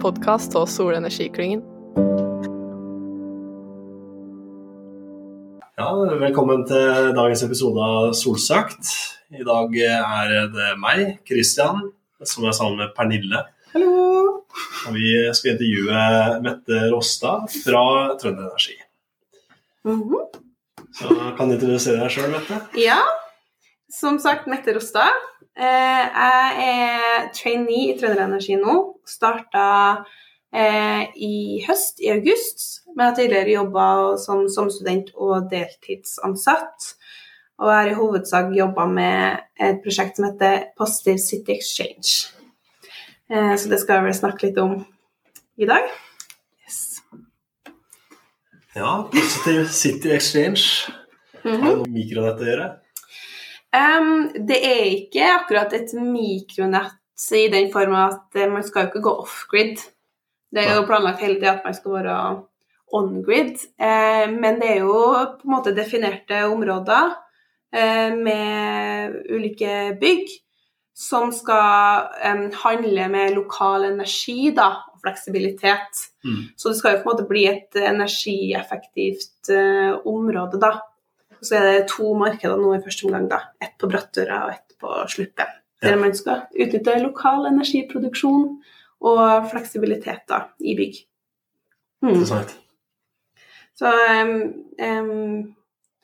podkast av Solenergiklyngen. Ja, velkommen til dagens episode av Solsøkt. I dag er det meg, Christian, som er sammen med Pernille. Hallo! Og vi skal intervjue Mette Rostad fra Trønder Energi. Mhm. Så kan du introdusere deg sjøl, Mette? Ja, som sagt, Mette Rostad. Eh, jeg er trainee i Trønder Energi nå. Starta eh, i høst, i august. Men jeg har tidligere jobba som, som student og deltidsansatt. Og jeg har i hovedsak jobba med et prosjekt som heter Positive City Exchange. Eh, så det skal jeg vel snakke litt om i dag. Ja, Positive City Exchange. Har det noe med mikronett å gjøre? Em, det er ikke akkurat et mikronett i den form at eh, man skal jo ikke gå off-grid. Det er jo planlagt hele tida at man skal være on-grid, eh, men det er jo på en måte definerte områder eh, med ulike bygg som skal em, handle med lokal energi da, og fleksibilitet. Mm. Så det skal jo på en måte bli et energieffektivt eh, område, da. Og så er det to markeder nå i første omgang, da. Ett på Brattøra og ett på Sluppen. Der man skal utnytte lokal energiproduksjon og fleksibilitet da, i bygg. Mm. Interessant. Så um, um,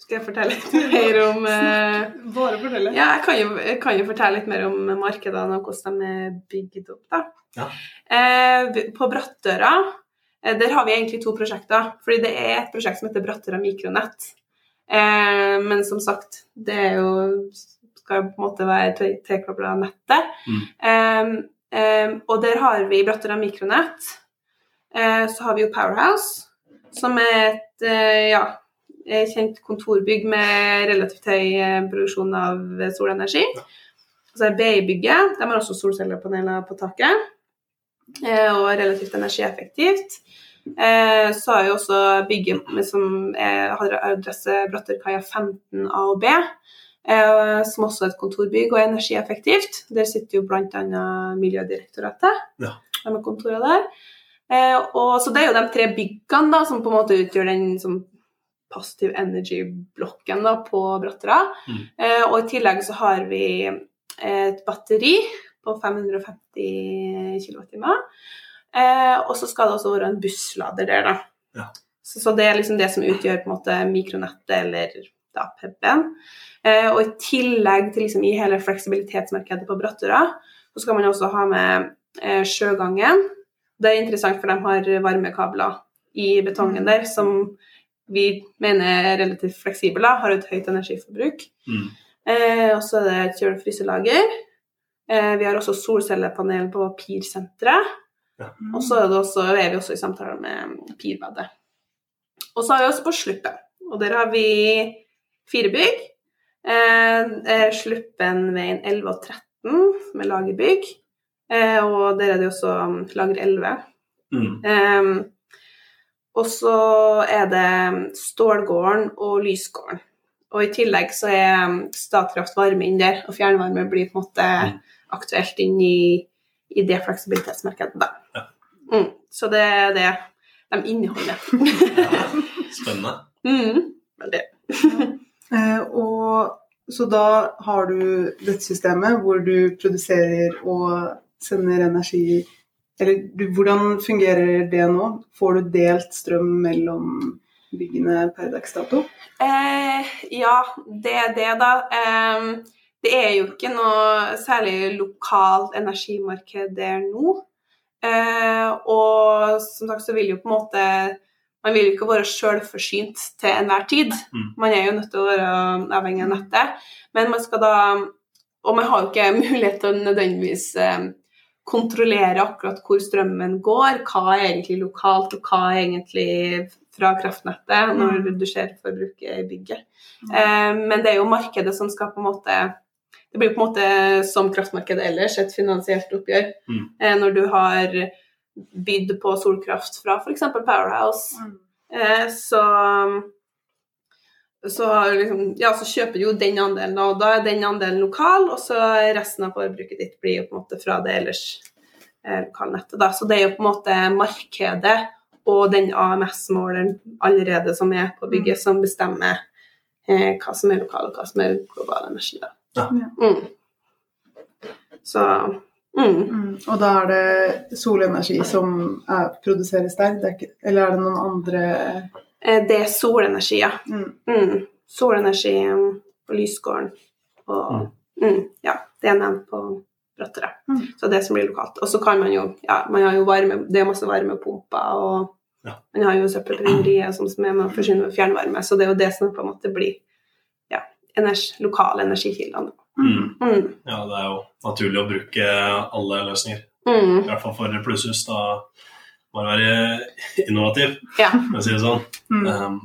skal jeg fortelle litt mer om uh, Bare fortelle. ja, jeg kan, jo, jeg kan jo fortelle litt mer om markedene og hvordan de er bygd opp. da. Ja. Uh, på Brattøra eh, der har vi egentlig to prosjekter. fordi Det er et prosjekt som heter Brattøra mikronett. Eh, men som sagt, det er jo, skal på en måte være til- tilkobla nettet. Mm. Eh, eh, og der har vi Brattøra mikronett. Eh, så har vi jo Powerhouse, som er et eh, ja, kjent kontorbygg med relativt høy eh, produksjon av solenergi. Og så er BI-bygget. De har også solcellepaneler på taket. Og relativt energieffektivt. Eh, Så har vi også bygget som er- har adresse Bratterkaia 15 A og B, eh, som også er et kontorbygg og er energieffektivt. Der sitter jo bl.a. Miljødirektoratet. Ja. De har kontorer der. Eh, og, så det er jo de tre byggene da, som på en måte utgjør den som positive energy-blokken da, på Brattera. Mm. Eh, og i tillegg så har vi et batteri på 550 kWt. Eh, og så skal det også være en busslader der, da. Ja. Så, så det er liksom det som utgjør på en måte mikronettet, eller da PEP-en. Eh, og i tillegg til liksom i hele fleksibilitetsmarkedet på Brattøra, så skal man også ha med eh, sjøgangen. Det er interessant, for de har varmekabler i betongen der som vi mener er relativt fleksible, har et høyt energiforbruk. Mm. Eh, og så er det et kjølefryselager. Eh, vi har også solcellepanel på PIR-senteret. Ja. Og så er, det også, er vi også i samtale med PIR-badet. Og så har vi også på Sluppen. Og der har vi fire bygg. Eh, det er Sluppenveien 11 og 13, som er lagerbygg. Eh, og der er det også um, lager 11. Mm. Eh, og så er det Stålgården og Lysgården. Og i tillegg så er um, Statkraft varme inn der, og fjernvarme blir på en måte Mm. aktuelt inn i, i det fleksibilitetsmarkedet. Da. Ja. Mm, så det er det de inneholder. Ja, spennende. mm, veldig. Eh, og så da har du dette systemet hvor du produserer og sender energi Eller du, hvordan fungerer det nå? Får du delt strøm mellom byggene per dags dato? Eh, ja, det er det, da. Eh, det er jo ikke noe særlig lokalt energimarked der nå. Eh, og som sagt så vil jo på en måte Man vil jo ikke være selvforsynt til enhver tid. Mm. Man er jo nødt til å være avhengig av nettet. Men man skal da Og man har jo ikke mulighet til å nødvendigvis eh, kontrollere akkurat hvor strømmen går, hva er egentlig lokalt, og hva er egentlig fra kraftnettet når Mm. du ser forbruket i bygget. Eh, men det er jo markedet som skal på en måte Det blir på en måte som kraftmarkedet ellers, et finansielt oppgjør. Mm. Eh, når du har bydd på solkraft fra f.eks. Powerhouse, eh, så så, liksom, ja, så kjøper du jo den andelen, og da er den andelen lokal, og så resten av forbruket ditt blir jo på en måte fra det ellers eh, lokalnettet. Da. Så det er jo på en måte markedet og den AMS-måleren allerede som er på bygget, som bestemmer eh, hva som er lokal, og hva som er global energi. Da. Ja. Mm. Så mm. Mm. Og da er det solenergi som er, produseres der, det er ikke, eller er det noen andre Eh, Det er solenergi, ja. mm. Mm. Solenergi på Lysgården og mm. Ja, det er nevnt på Brattøra. Mm. Så det som blir lokalt. Og så kan man jo Ja, man har jo varme Det er masse varmepumper, og Ja. man har jo søppelbrenneriet som som er med å forsyne med fjernvarme, så det er jo det som på en måte blir energi, lokale energikildene. Mm. Mm. Ja, det er jo naturlig å bruke alle løsninger. Mm. I hvert fall for plusshus. Da må man være innovativ, Ja. for å si det sånn. Mm. Um,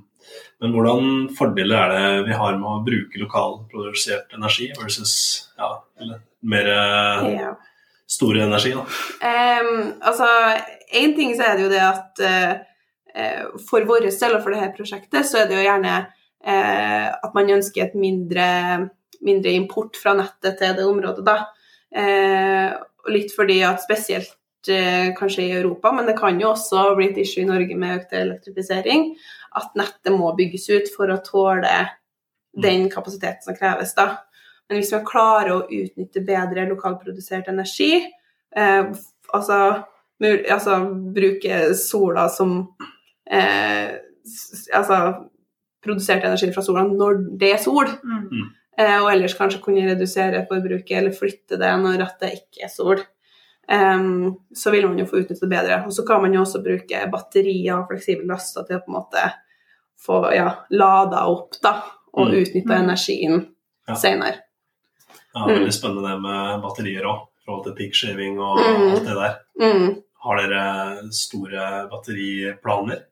men hvordan fordeler er det vi har med å bruke lokalprodusert energi versus ja, eller mer eh, ja. store energi? Da. Um, altså, én ting så er det jo det at eh, eh, for vår del og for dette prosjektet, så er det jo gjerne at man ønsker et mindre, mindre import fra nettet til det området, da. Eh, litt fordi at spesielt eh, kanskje i Europa, men det kan jo også bli et issue i Norge med økt elektrifisering, at nettet må bygges ut for å tåle den kapasiteten som kreves, da. Men hvis man klarer å utnytte bedre lokalprodusert energi, eh, altså, altså bruke sola som eh, altså produsert energi fra sola når det er sol, Mm. eh, og ellers kanskje kunne redusere forbruket eller flytte det når det ikke er sol. Um, så vil man jo få utnyttet det bedre. Og så kan man jo også bruke batterier og fleksible laster til å på en måte få ja, lada opp da, og Mm. utnytta Mm. energien Ja. senere. Ja, veldig spennende det med batterier òg, i forhold til peak shaving og Mm. alt det der. Mm. Har dere store batteriplaner?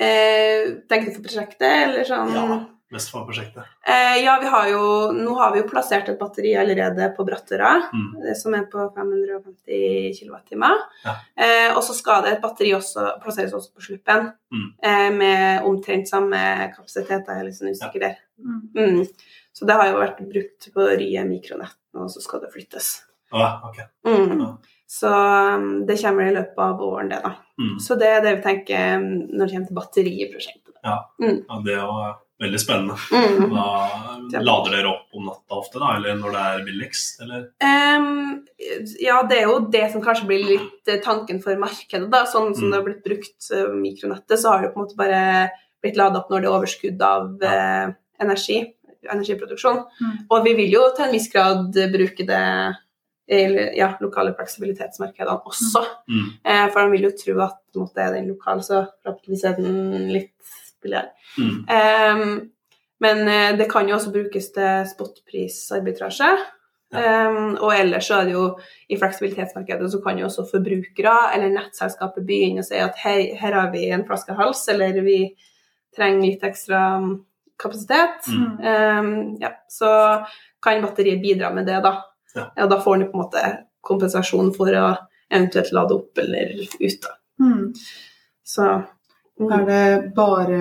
Eh, tenker du for prosjektet, eller sånn? Ja, mest for prosjektet. Eh, ja, vi har jo, nå har vi jo plassert et batteri allerede på Brattøra, Mm. som er på 550 kWh. Ja. Eh, og så skal det et batteri også, plasseres også på Sluppen, Mm. eh, med omtrent samme kapasitet. Jeg er litt sånn usikker der. Mm. Mm. Så det har jo vært brukt på Rye mikronett, og så skal det flyttes. Ah, ok. Mm. Ja. Så um, det kommer i løpet av våren, det, da. Mm. Så det er det vi tenker um, når det kommer til batteriprosjektet. Ja, det er jo veldig spennende. Mm. Da lader dere opp om natta ofte, da, eller når det er billigst? Eller? Um, ja, det er jo det som kanskje blir litt eh, tanken for markedet. da, Sånn som Mm. det har blitt brukt eh, mikronettet, så har det på en måte bare blitt ladet opp når det er overskudd av eh, energi, energiproduksjon. Mm. Og vi vil jo til en viss grad bruke det ja, lokale fleksibilitetsmarkedene også. Mm. Eh, for de vil jo tro at på en måte, er den lokal, så forhåpentligvis er den litt billigere. Mm. Eh, men eh, det kan jo også brukes til spotprisarbitrasje. Ehm, og ellers så er det jo i fleksibilitetsmarkedet så kan jo også forbrukere eller nettselskapet begynne å si at hei, her har vi en flaskehals, eller vi trenger litt ekstra mm, kapasitet. Mm. Ehm, ja, så kan batteriet bidra med det, da. Ja. Og da får den på en måte kompensasjon for å eventuelt lade opp eller ut. da. Mm. Så mm. Er det bare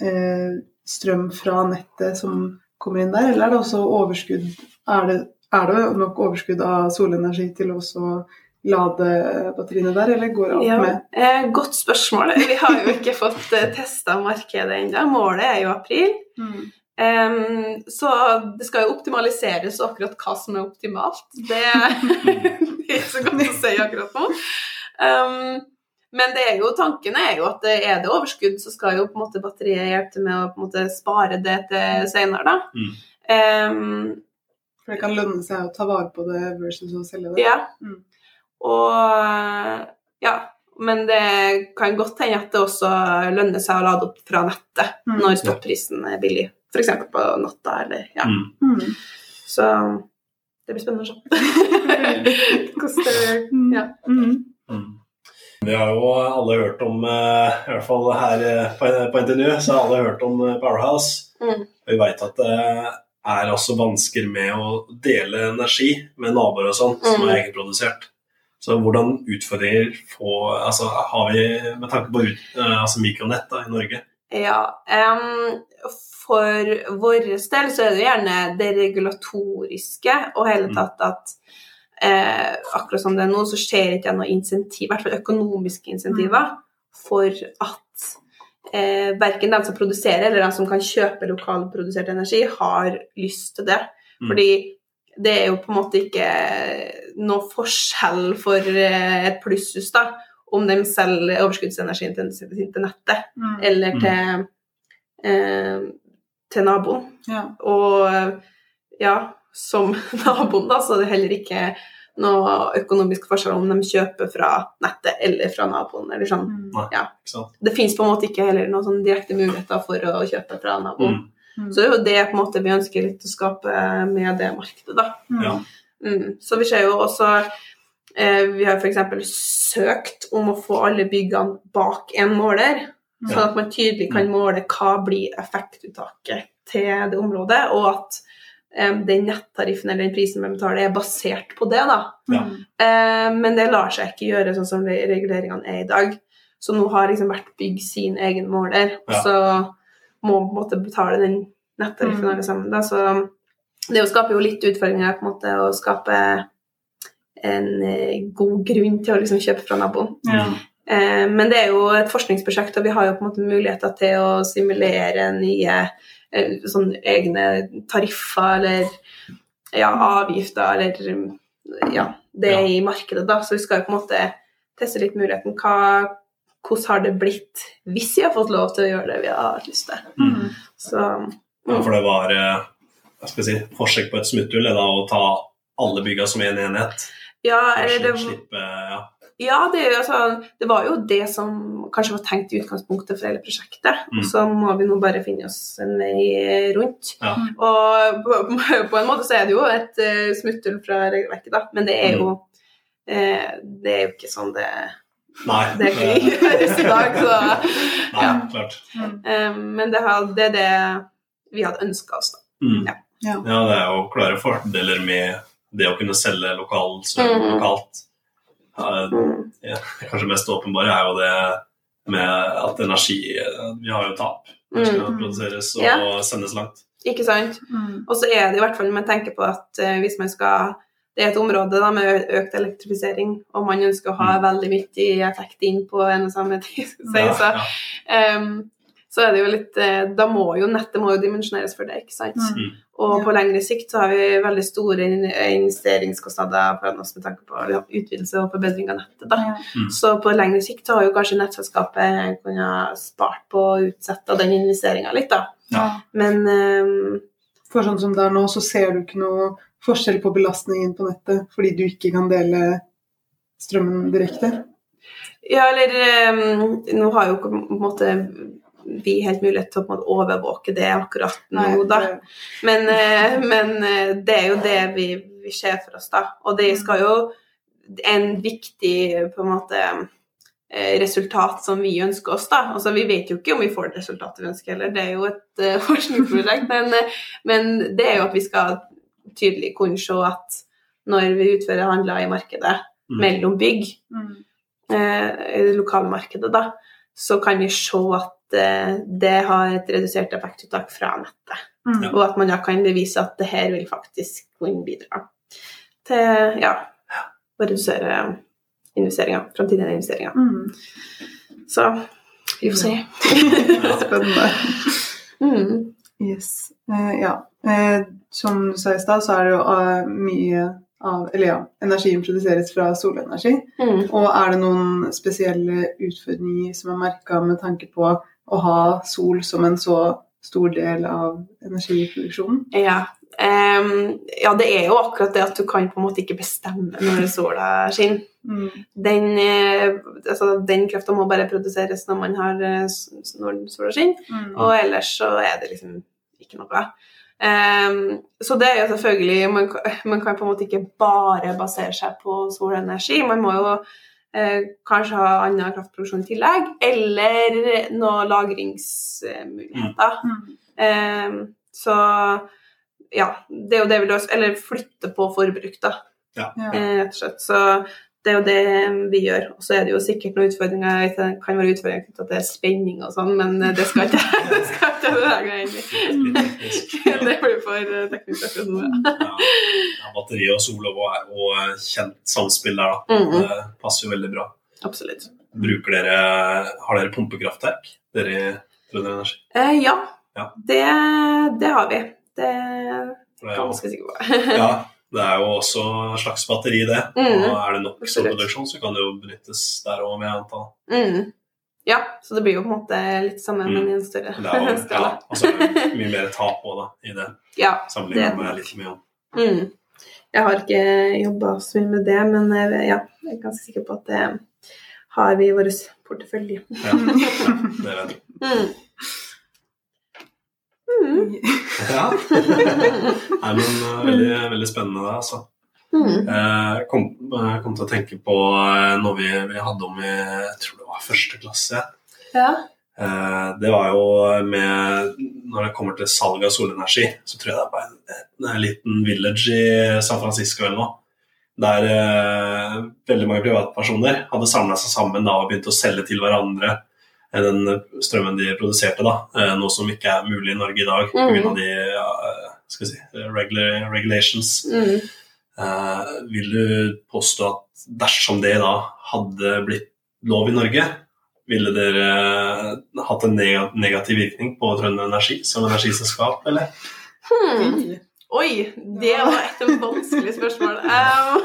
eh, strøm fra nettet som kommer inn der, eller er det også overskudd? Er det, er det nok overskudd av solenergi til også lade batteriene der, eller går alt Ja, med eh, godt spørsmål. Vi har jo ikke fått eh, testa markedet ennå. Målet er jo april. mm. Em, så det skal jo optimaliseres, og akkurat hva som er optimalt, det, det er ikke så godt å si akkurat nå. Um, men det er jo, tanken er jo at er det overskudd, så skal jo på en måte batteriet hjelpe til med å på en måte spare det til senere. Da. Mm. Um, For det kan lønne seg å ta vare på det versus å selge det. Ja. Mm. Og ja, men det kan godt hende at det også lønner seg å lade opp fra nettet Mm. når stopprisen er billig. F.eks. på natta eller ja. Mm. Mm. Så det blir spennende å Mm. Ja. Mm. Mm. Vi har jo alle hørt om, eh, i hvert fall her eh, på, på NTNU, så har alle hørt om eh, Powerhouse. Mm. Vi veit at det er også vansker med å dele energi med naboer og sånn, som er egenprodusert. Så hvordan utfordringer få, altså, har vi med tanke på ut, altså mikronett da, i Norge? Ja, Um, for vår del så er det jo gjerne det regulatoriske og hele Mm. tatt at eh, akkurat som det er nå, så ser ikke jeg noe insentiv, i hvert fall økonomiske insentiver, for at eh, verken de som produserer eller de som kan kjøpe lokalprodusert energi, har lyst til det. Mm. Fordi det er jo på en måte ikke noe forskjell for eh, et plusshus da, om de selger overskuddsenergien til, til nettet Mm. eller til, eh, til naboen. Ja. Og ja, som naboen da, så er det heller ikke noe økonomisk forskjell om de kjøper fra nettet eller fra naboen. eller sånn. Mm. ja. Det fins på en måte ikke heller noen sånn direkte muligheter for å kjøpe fra naboen. Mm. Mm. Så det er jo det på en måte vi ønsker litt å skape med det markedet, da. Mm. Ja. Mm. Så vi ser jo også Vi har f.eks. søkt om å få alle byggene bak en måler, sånn at man tydelig kan måle hva blir effektuttaket til det området, og at eh, den nettariffen eller den prisen man betaler, er basert på det. da. Ja. Eh, men det lar seg ikke gjøre sånn som re- reguleringene er i dag. Så nå har liksom hvert bygg sin egen måler, Ja. så må på en måte betale den nettariffen Mm. alle sammen. Da. Så det jo skaper jo litt utfordringer på en måte å skape en eh, god grunn til å liksom kjøpe fra naboen. Ja. Eh, men det er jo et forskningsprosjekt, og vi har jo på en måte muligheter til å simulere nye eh, sånn egne tariffer eller ja, avgifter eller ja, det Ja. i markedet, da. Så vi skal jo på en måte teste litt muligheten. Hva, hvordan har det blitt hvis vi har fått lov til å gjøre det vi har lyst til? Mm. Så Ja, for det var eh, hva skal jeg si, forsøk på et smutthull, da, å ta alle bygga som en enhet. Ja, eller det, slippe ja. Ja, det, altså, det var jo det som kanskje var tenkt i utgangspunktet for hele prosjektet. Mm. Og så må vi nå bare finne oss en vei rundt. Ja. Og på, på en måte så er det jo et uh, smutthull fra regelverket, da. Men det er jo eh, Det er jo ikke sånn det, Nei. det kan gjøres i dag, så Nei, ja. klart. Eh, Men det, har, det er det vi hadde ønska oss, da. Mm. Ja. Ja. Ja, det er jo klare fordeler med det å kunne selge lokal strøm Mhm. lokalt. Ja, Mm. ja, det kanskje mest åpenbare er jo det med at energi Vi har jo tap. Det skal Mm. produseres og Ja. sendes langt. Ikke sant? Mm. Og så er det i hvert fall når man tenker på at eh, hvis man skal Det er et område da, med økt elektrifisering, og man ønsker å ha veldig mye effekt inn på en og samme tid, Så, Ja, så, ja. ehm, så er det jo litt eh, Da må jo nettet må jo dimensjoneres for det, ikke sant? Mm. Og på lengre sikt så har vi veldig store investeringskostnader foran oss med tanke på utvidelse og forbedring av nettet. da. Ja. Så på lengre sikt så har jo kanskje nettselskapet kunnet spart på å utsette den investeringa litt, da. Ja. Men um, For sånn som det er nå, så ser du ikke noe forskjell på belastningen på nettet fordi du ikke kan dele strømmen direkte. Ja, eller um, Nå har jo på en måte vi helt mulighet til å på en måte overvåke det akkurat nå, da. Men, eh, men eh, det er jo det vi, vi ser for oss, da. Og det skal jo en viktig på en måte eh, resultat som vi ønsker oss, da. Altså, vi vet jo ikke om vi får det resultatet vi ønsker heller, det er jo et uh, forskningsprosjekt. Men, men det er jo at vi skal tydelig kunne se at når vi utfører handler i markedet Mm. mellom bygg, Mm. eh, i det lokale markedet, da, så kan vi se at det har et redusert effektuttak fra nettet. Mm. Og at man da kan bevise at det her vil faktisk kunne bidra til ja, å redusere investeringer, framtidige investeringer. Mm. Så vi får se. Spennende. Mm. Yes. Uh, ja. Uh, som du sa i stad, så er det jo uh, mye av Eller ja, energien produseres fra solenergi. Mm. Og er det noen spesielle utfordringer som er merka med tanke på å ha sol som en så stor del av energiproduksjonen? Ja. Um, ja, det er jo akkurat det at du kan på en måte ikke bestemme når sola skinner. Mm. Den, eh, altså, den krafta må bare produseres når man har eh, når sola skinner. Mm. Og ellers så er det liksom ikke noe. Um, så det er jo selvfølgelig man, man kan på en måte ikke bare basere seg på solenergi. Man må jo kanskje ha annen kraftproduksjon i tillegg, eller noen lagringsmuligheter. Mm. Um, så ja, det er jo det vi løser. Eller flytte på forbruk, da, Ja. ja. rett og slett. Så det er jo det vi gjør. Og så er det jo sikkert noen utfordringer. Det kan være utfordringer knytta til spenning og sånn, men eh, det skal ikke det skal ikke være. Litt teknisk. Det blir for eh, teknisk akkurat nå. ja. Ja, batteri og Solov og, og kjent samspill der, da. Mhm. Det passer jo veldig bra. Absolutt. Bruker dere, Har dere pumpekraftverk? Dere i Trønder Energi? Eh, ja, Ja. Det, det har vi. Det er jeg ganske sikker på. Ja, det er jo også en slags batteri, det. Mm. Og er det nok solproduksjon, så kan det jo benyttes der òg, vil jeg anta. Mm. Ja, så det blir jo på en måte litt samme, men i en større Det er ja, altså og så er det mye mer tap òg, da, i det. Ja. Sammenlignet med litt mye Mm. Jeg har ikke jobba så mye med det, men jeg, ja, jeg er ganske sikker på at det har vi i vår portefølje. Ja, ja, det vet jeg. Mm. Ja. Nei, men uh, veldig, veldig spennende, det, altså. Mm. Jeg kom, kom til å tenke på noe vi, vi hadde om i jeg tror det var første klasse. Ja. Eh, Det var jo med Når det kommer til salg av solenergi, så tror jeg det er bare en, en liten village i San Francisco eller noe. Der eh, veldig mange privatpersoner hadde samla seg sammen da, og begynt å selge til hverandre eh, den strømmen de produserte. da, eh, Noe som ikke er mulig i Norge i dag Mm. av de ja, skal vi si, regular, regulations. Mm. Eh, vil du påstå at dersom det da hadde blitt lov i Norge, ville dere eh, hatt en negativ virkning på Trønder Energi som energiselskap, eller? Hmm. Oi, det var et vanskelig spørsmål. Um,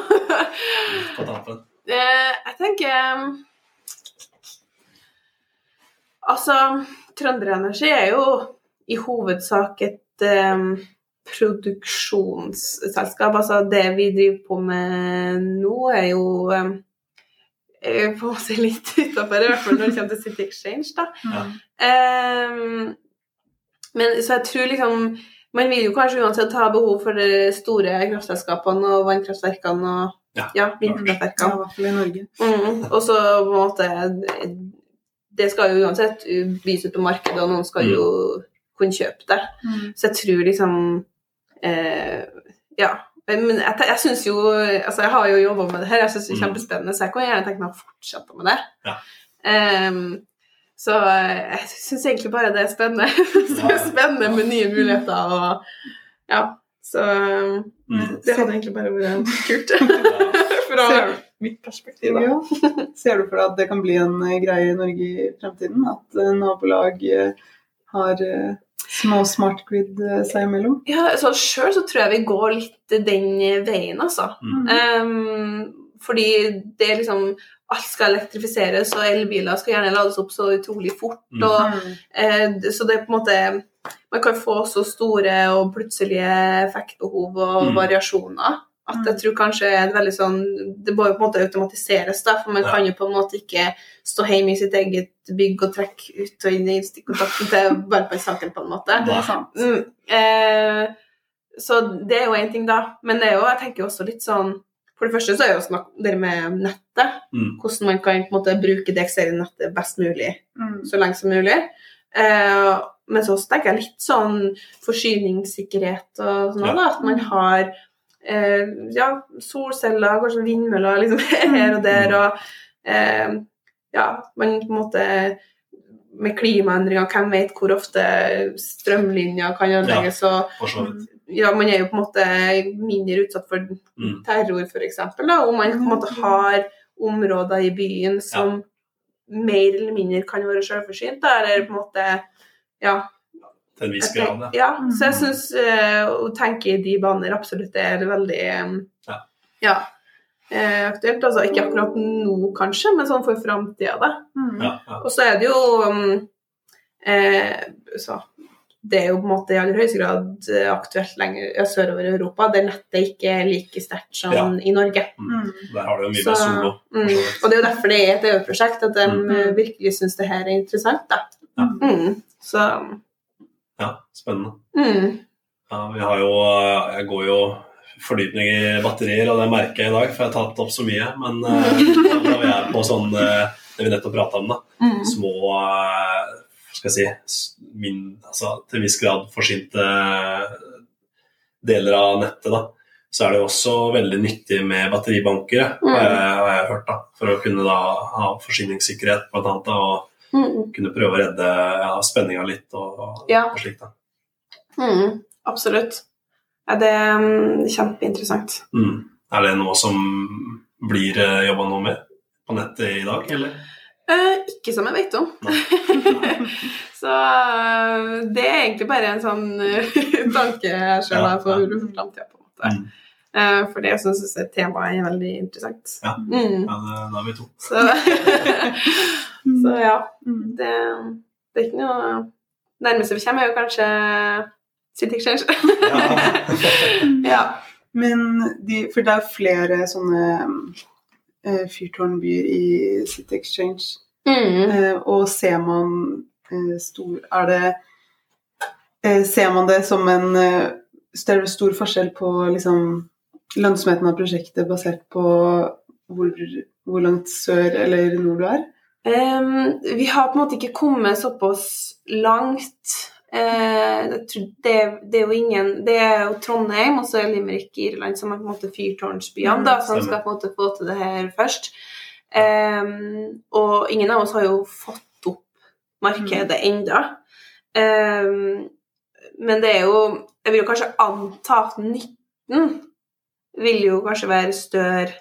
På tampen. Eh, jeg tenker um, Altså, Trønderenergi er jo i hovedsak et um, produksjonsselskap. Altså, det vi driver på med nå, er jo um, er på en måte litt utafor, i hvert fall når det kommer til City Exchange. da. Ja. Um, men så jeg tror liksom Man vil jo kanskje uansett ha behov for de store kraftselskapene og vannkraftverkene og Ja, ja, Ja, i hvert fall i Norge. Mm. Og så på en måte Det skal jo uansett bys ut på markedet, og noen skal jo kunne kjøpe det. Så jeg tror liksom eh, Ja. Men jeg, jeg syns jo Altså, jeg har jo jobba med det her, jeg syns det er Mm. kjempespennende, så jeg kan gjerne tenke meg å fortsette med det. Ja. Um, så jeg syns egentlig bare det er spennende. det er spennende med nye muligheter og Ja. Så Mm. det hadde egentlig bare vært kult. For Ser- mitt perspektiv, da. Ja. Ser du for deg at det kan bli en eh, greie i Norge i fremtiden? At eh, nabolag eh, har små smart grid seg imellom? Ja, så Sjøl så tror jeg vi går litt den veien, altså. Mm. Um, fordi det er liksom Alt skal elektrifiseres, og elbiler skal gjerne lades opp så utrolig fort. Mm. Og, eh, så det er på en måte Man kan få så store og plutselige effektbehov og Mm. variasjoner at Mm. jeg tror kanskje en veldig sånn Det må jo på en måte automatiseres, da, for man Ja. kan jo på en måte ikke stå hjemme i sitt eget bygg og trekke ut og inn i stikkontakten til varmtvannssaken, på en måte. Det er sant. Mm, eh, så det er jo én ting, da. Men det er jo, jeg tenker jo også litt sånn For det første så er jo snakk det med nettet. Mm. Hvordan man kan på en måte bruke det eksisterende nettet best mulig Mm. så lenge som mulig. Eh, men så tenker jeg litt sånn forsyningssikkerhet og sånn, Ja. da, at man har eh, ja, solceller, kanskje vindmøller liksom, her og der, og eh, ja, man på en måte med klimaendringer, hvem vet hvor ofte strømlinjer kan ødelegges, og vidt. ja, man er jo på en måte mindre utsatt for Mm. terror, f.eks., om man på en måte har områder i byen som mer eller mindre kan være selvforsynt, eller på en måte Ja. Til en viss grad, ja. ja så jeg syns å tenke i de baner absolutt er veldig um, Ja. ja, eh, aktuelt. Altså ikke akkurat nå, kanskje, men sånn for framtida, da. Mm. ja, ja. Og så er det jo um, eh, så, Det er jo på en måte i aller høyeste grad eh, aktuelt lenger ja, sørover i Europa, der nettet ikke er like sterkt som Ja. i Norge. Mm. Der har du jo mye Så, sol mm, og det er jo derfor det er et EU-prosjekt, at de Mm. eh, virkelig syns det her er interessant. da. Ja. Mm, så Ja, spennende. mm, Ja, vi har jo Jeg går jo fordypning i batterier, og det merker jeg i dag, for jeg har tatt opp så mye. Men eh, da vi er på sånn eh, det vi nettopp prata om, da. mm, Små eh, Skal jeg si min, altså, Til en viss grad forsynte deler av nettet, da. så er det jo også veldig nyttig med batteribankere, Mm. har, jeg, jeg hørt. da, For å kunne da ha forsyningssikkerhet, blant annet, da, og Mm. kunne prøve å redde ja, spenninga litt og, og, Ja. og slikt. Mm. Absolutt. Ja, det er mm, kjempeinteressant. Mm. Er det noe som blir jobba noe med på nettet i dag, eller? Eh, ikke som jeg vet om. så eh, det er egentlig bare en sånn eh, tanke jeg selv har for framtida, på en måte. Mm. Eh, for det syns jeg temaet er veldig interessant. Ja. Mm. Ja, det, da er vi to. Så, så ja, Mm. det, det er ikke noe Nærmeste vi kommer, er jo kanskje City Exchange. ja. Men de, for det er flere sånne eh, fyrtårnbyer i City Exchange. Mm. Eh, og ser man eh, stor Er det eh, Ser man det som en eh, så er stor forskjell på liksom, lønnsomheten av prosjektet basert på hvor, hvor langt sør eller nord du er? Ehm, vi har på en måte ikke kommet såpass langt. Uh, det, det er jo ingen Det er jo Trondheim og så er Limerick i Irland som er på en måte fyrtårnsbyene, Mm, da, som skal på en måte få til det her først. Um, og ingen av oss har jo fått opp markedet enda. Um, men det er jo Jeg vil jo kanskje anta at nytten vil jo kanskje være større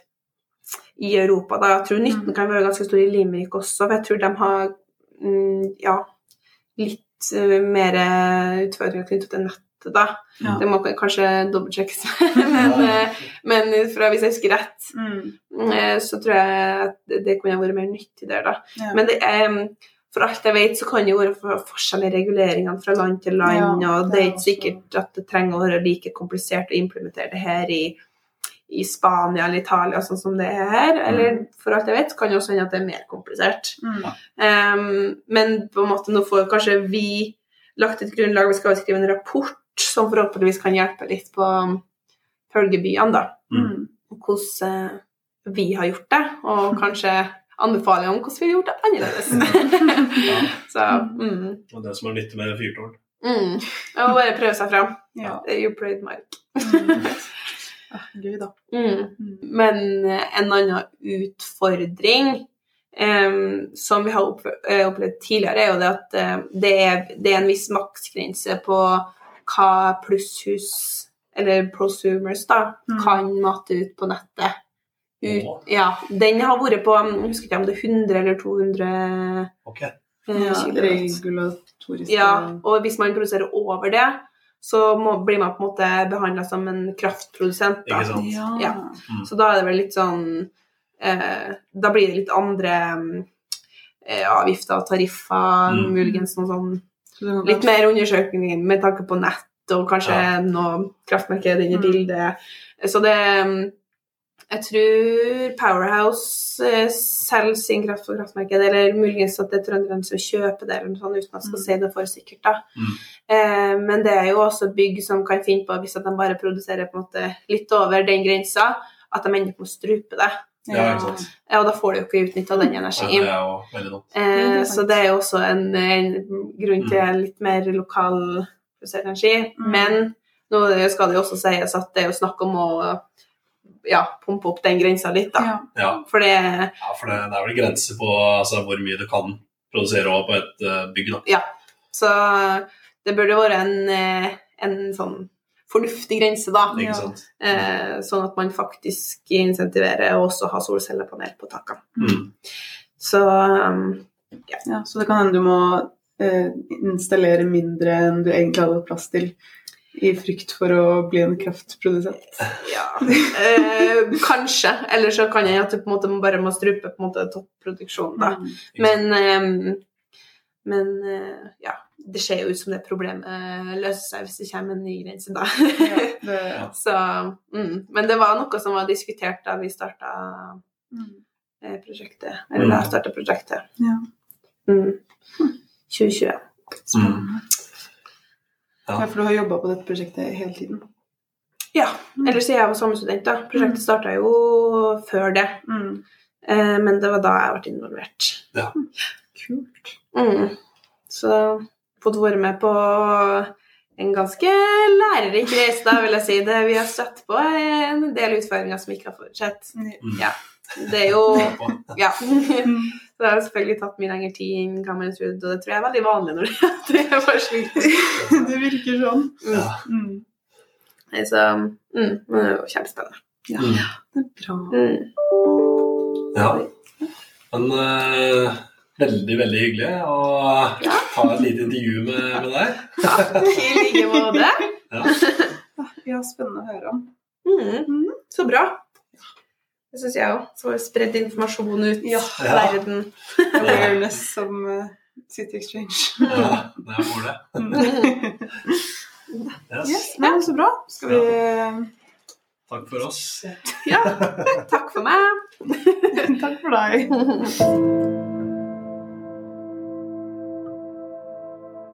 i Europa. Da. Jeg tror nytten Mm. kan være ganske stor i Limerick også, for jeg tror de har mm, ja, litt uh, mer utfordringer knyttet til nettet, da. Ja. Det må kanskje dobbeltsjekkes, men, eh, men fra, hvis jeg husker rett, mm. så tror jeg at det- det kunne vært mer nyttig der, da. Ja. Men det er mm, for alt jeg vet, så kan det være for- forskjell i reguleringene fra land til land, Ja, og det det er er ikke sikkert at det trenger å være like komplisert å implementere det her i, i Spania eller Italia, sånn som det er her. Eller for alt jeg vet, kan det også hende at det er mer komplisert. Mm. Um, men på en måte nå får kanskje vi lagt et grunnlag, vi skal jo skrive en rapport som forhåpentligvis kan hjelpe litt på um, følgebyene, da. Mm. Og hvordan uh, vi har gjort det, og kanskje anbefaler om hvordan vi har gjort det annerledes. Ja. Så mm, Og det som er nyttig med fyrtårn. mm. Og bare prøve seg fram. Ja. You played mark. Ah, Gøy, da. Mm. Mm. Men eh, en annen utfordring Um, som vi har opp- eh, opplevd tidligere, er jo det at uh, det, er, det er en viss maksgrense på hva plusshus, eller prosumers, da, Mm. kan mate ut på nettet. Ut, ja, den har vært på Jeg husker ikke om det er 100 eller 200 okay. Ja, regulatoriske Ja, og hvis man produserer over det, så må, blir man på en måte behandla som en kraftprodusent. Da. Ikke sant? Ja. Ja. Så da er det vel litt sånn eh, Da blir det litt andre mm, eh, avgifter og tariffer, Mm. muligens noe sånn Litt mer undersøkning med tanke på nett, og kanskje Ja. noe kraftmarked inn i Mm. bildet. Så det mm, Jeg tror Powerhouse eh, selger sin kraft på kraftmarkedet, eller muligens at det er trønderne som kjøper det, eller noe sånt, uten at jeg skal Mm. si det for sikkert. da. Mm. Eh, men det er jo også bygg som kan finne på, hvis de bare produserer på en måte litt over den grensa, at de ender opp med å strupe det. Ja. Ja, og da får de jo ikke utnytta den Ja, energien. det er jo veldig dumt. Eh, er så det er jo også en, en grunn til litt mer lokal energi. Mm. Men nå skal det jo også sies at det er jo snakk om å ja, pumpe opp den grensa litt, da. Ja. Ja, For det ja for det, det er vel grenser på altså, hvor mye du kan produsere på et uh, bygg. da. Så det burde være en, eh, en sånn fornuftig grense, da. Ikke Ja. sant? Eh, sånn at man faktisk insentiverer å også ha solcellepanel på takene. Mm. Så um, Ja, så det kan hende du må eh, installere mindre enn du egentlig hadde plass til, i frykt for å bli en kraftprodusent. Ja, eh, kanskje. Eller så kan jeg at du på en måte bare må strupe på en måte topproduksjonen, da. Mm. Men, eh, men eh, ja, det ser jo ut som det problemet eh, løser seg hvis det kommer en ny grense, da. Ja, det, Så, mm. Men det var noe som var diskutert da vi starta mm. eh, prosjektet. Eller da jeg starta prosjektet. Ja. Mm. 2020. Spennende. Ja. For du har jobba på dette prosjektet hele tiden. Ja. Eller siden jeg var sommerstudent, da. Prosjektet starta jo før det. Mm. Eh, men det var da jeg ble involvert. Ja. Kult. Mm. Så fått være med på en ganske lærerik reise, da, vil jeg si. Det vi har støtt på, er en del utfordringer som vi ikke har forutsett. Mm. Ja. Det er jo Ja. Mm. Så det har selvfølgelig tatt mye lengre tid enn hva man trodde, og det tror jeg er veldig vanlig når det er forsvinner. Det virker sånn. Ja. Mm. Så mm, det er jo kjempespennende. Ja, Mm. det er bra. Mm. ja. Men uh, veldig, veldig hyggelig å Ja. ta et lite intervju med, med deg. I like måte. Ja. Ja, spennende å høre om. Mm. Så bra. Det syns jeg òg. Så har vi spredd informasjon ut i Ja. Ja. verden. Awareness som uh, City Exchange. ja, det er målet. Mm. Yes. Yes, men så bra. Skal vi Takk for oss. Ja. Takk for meg. Takk for deg.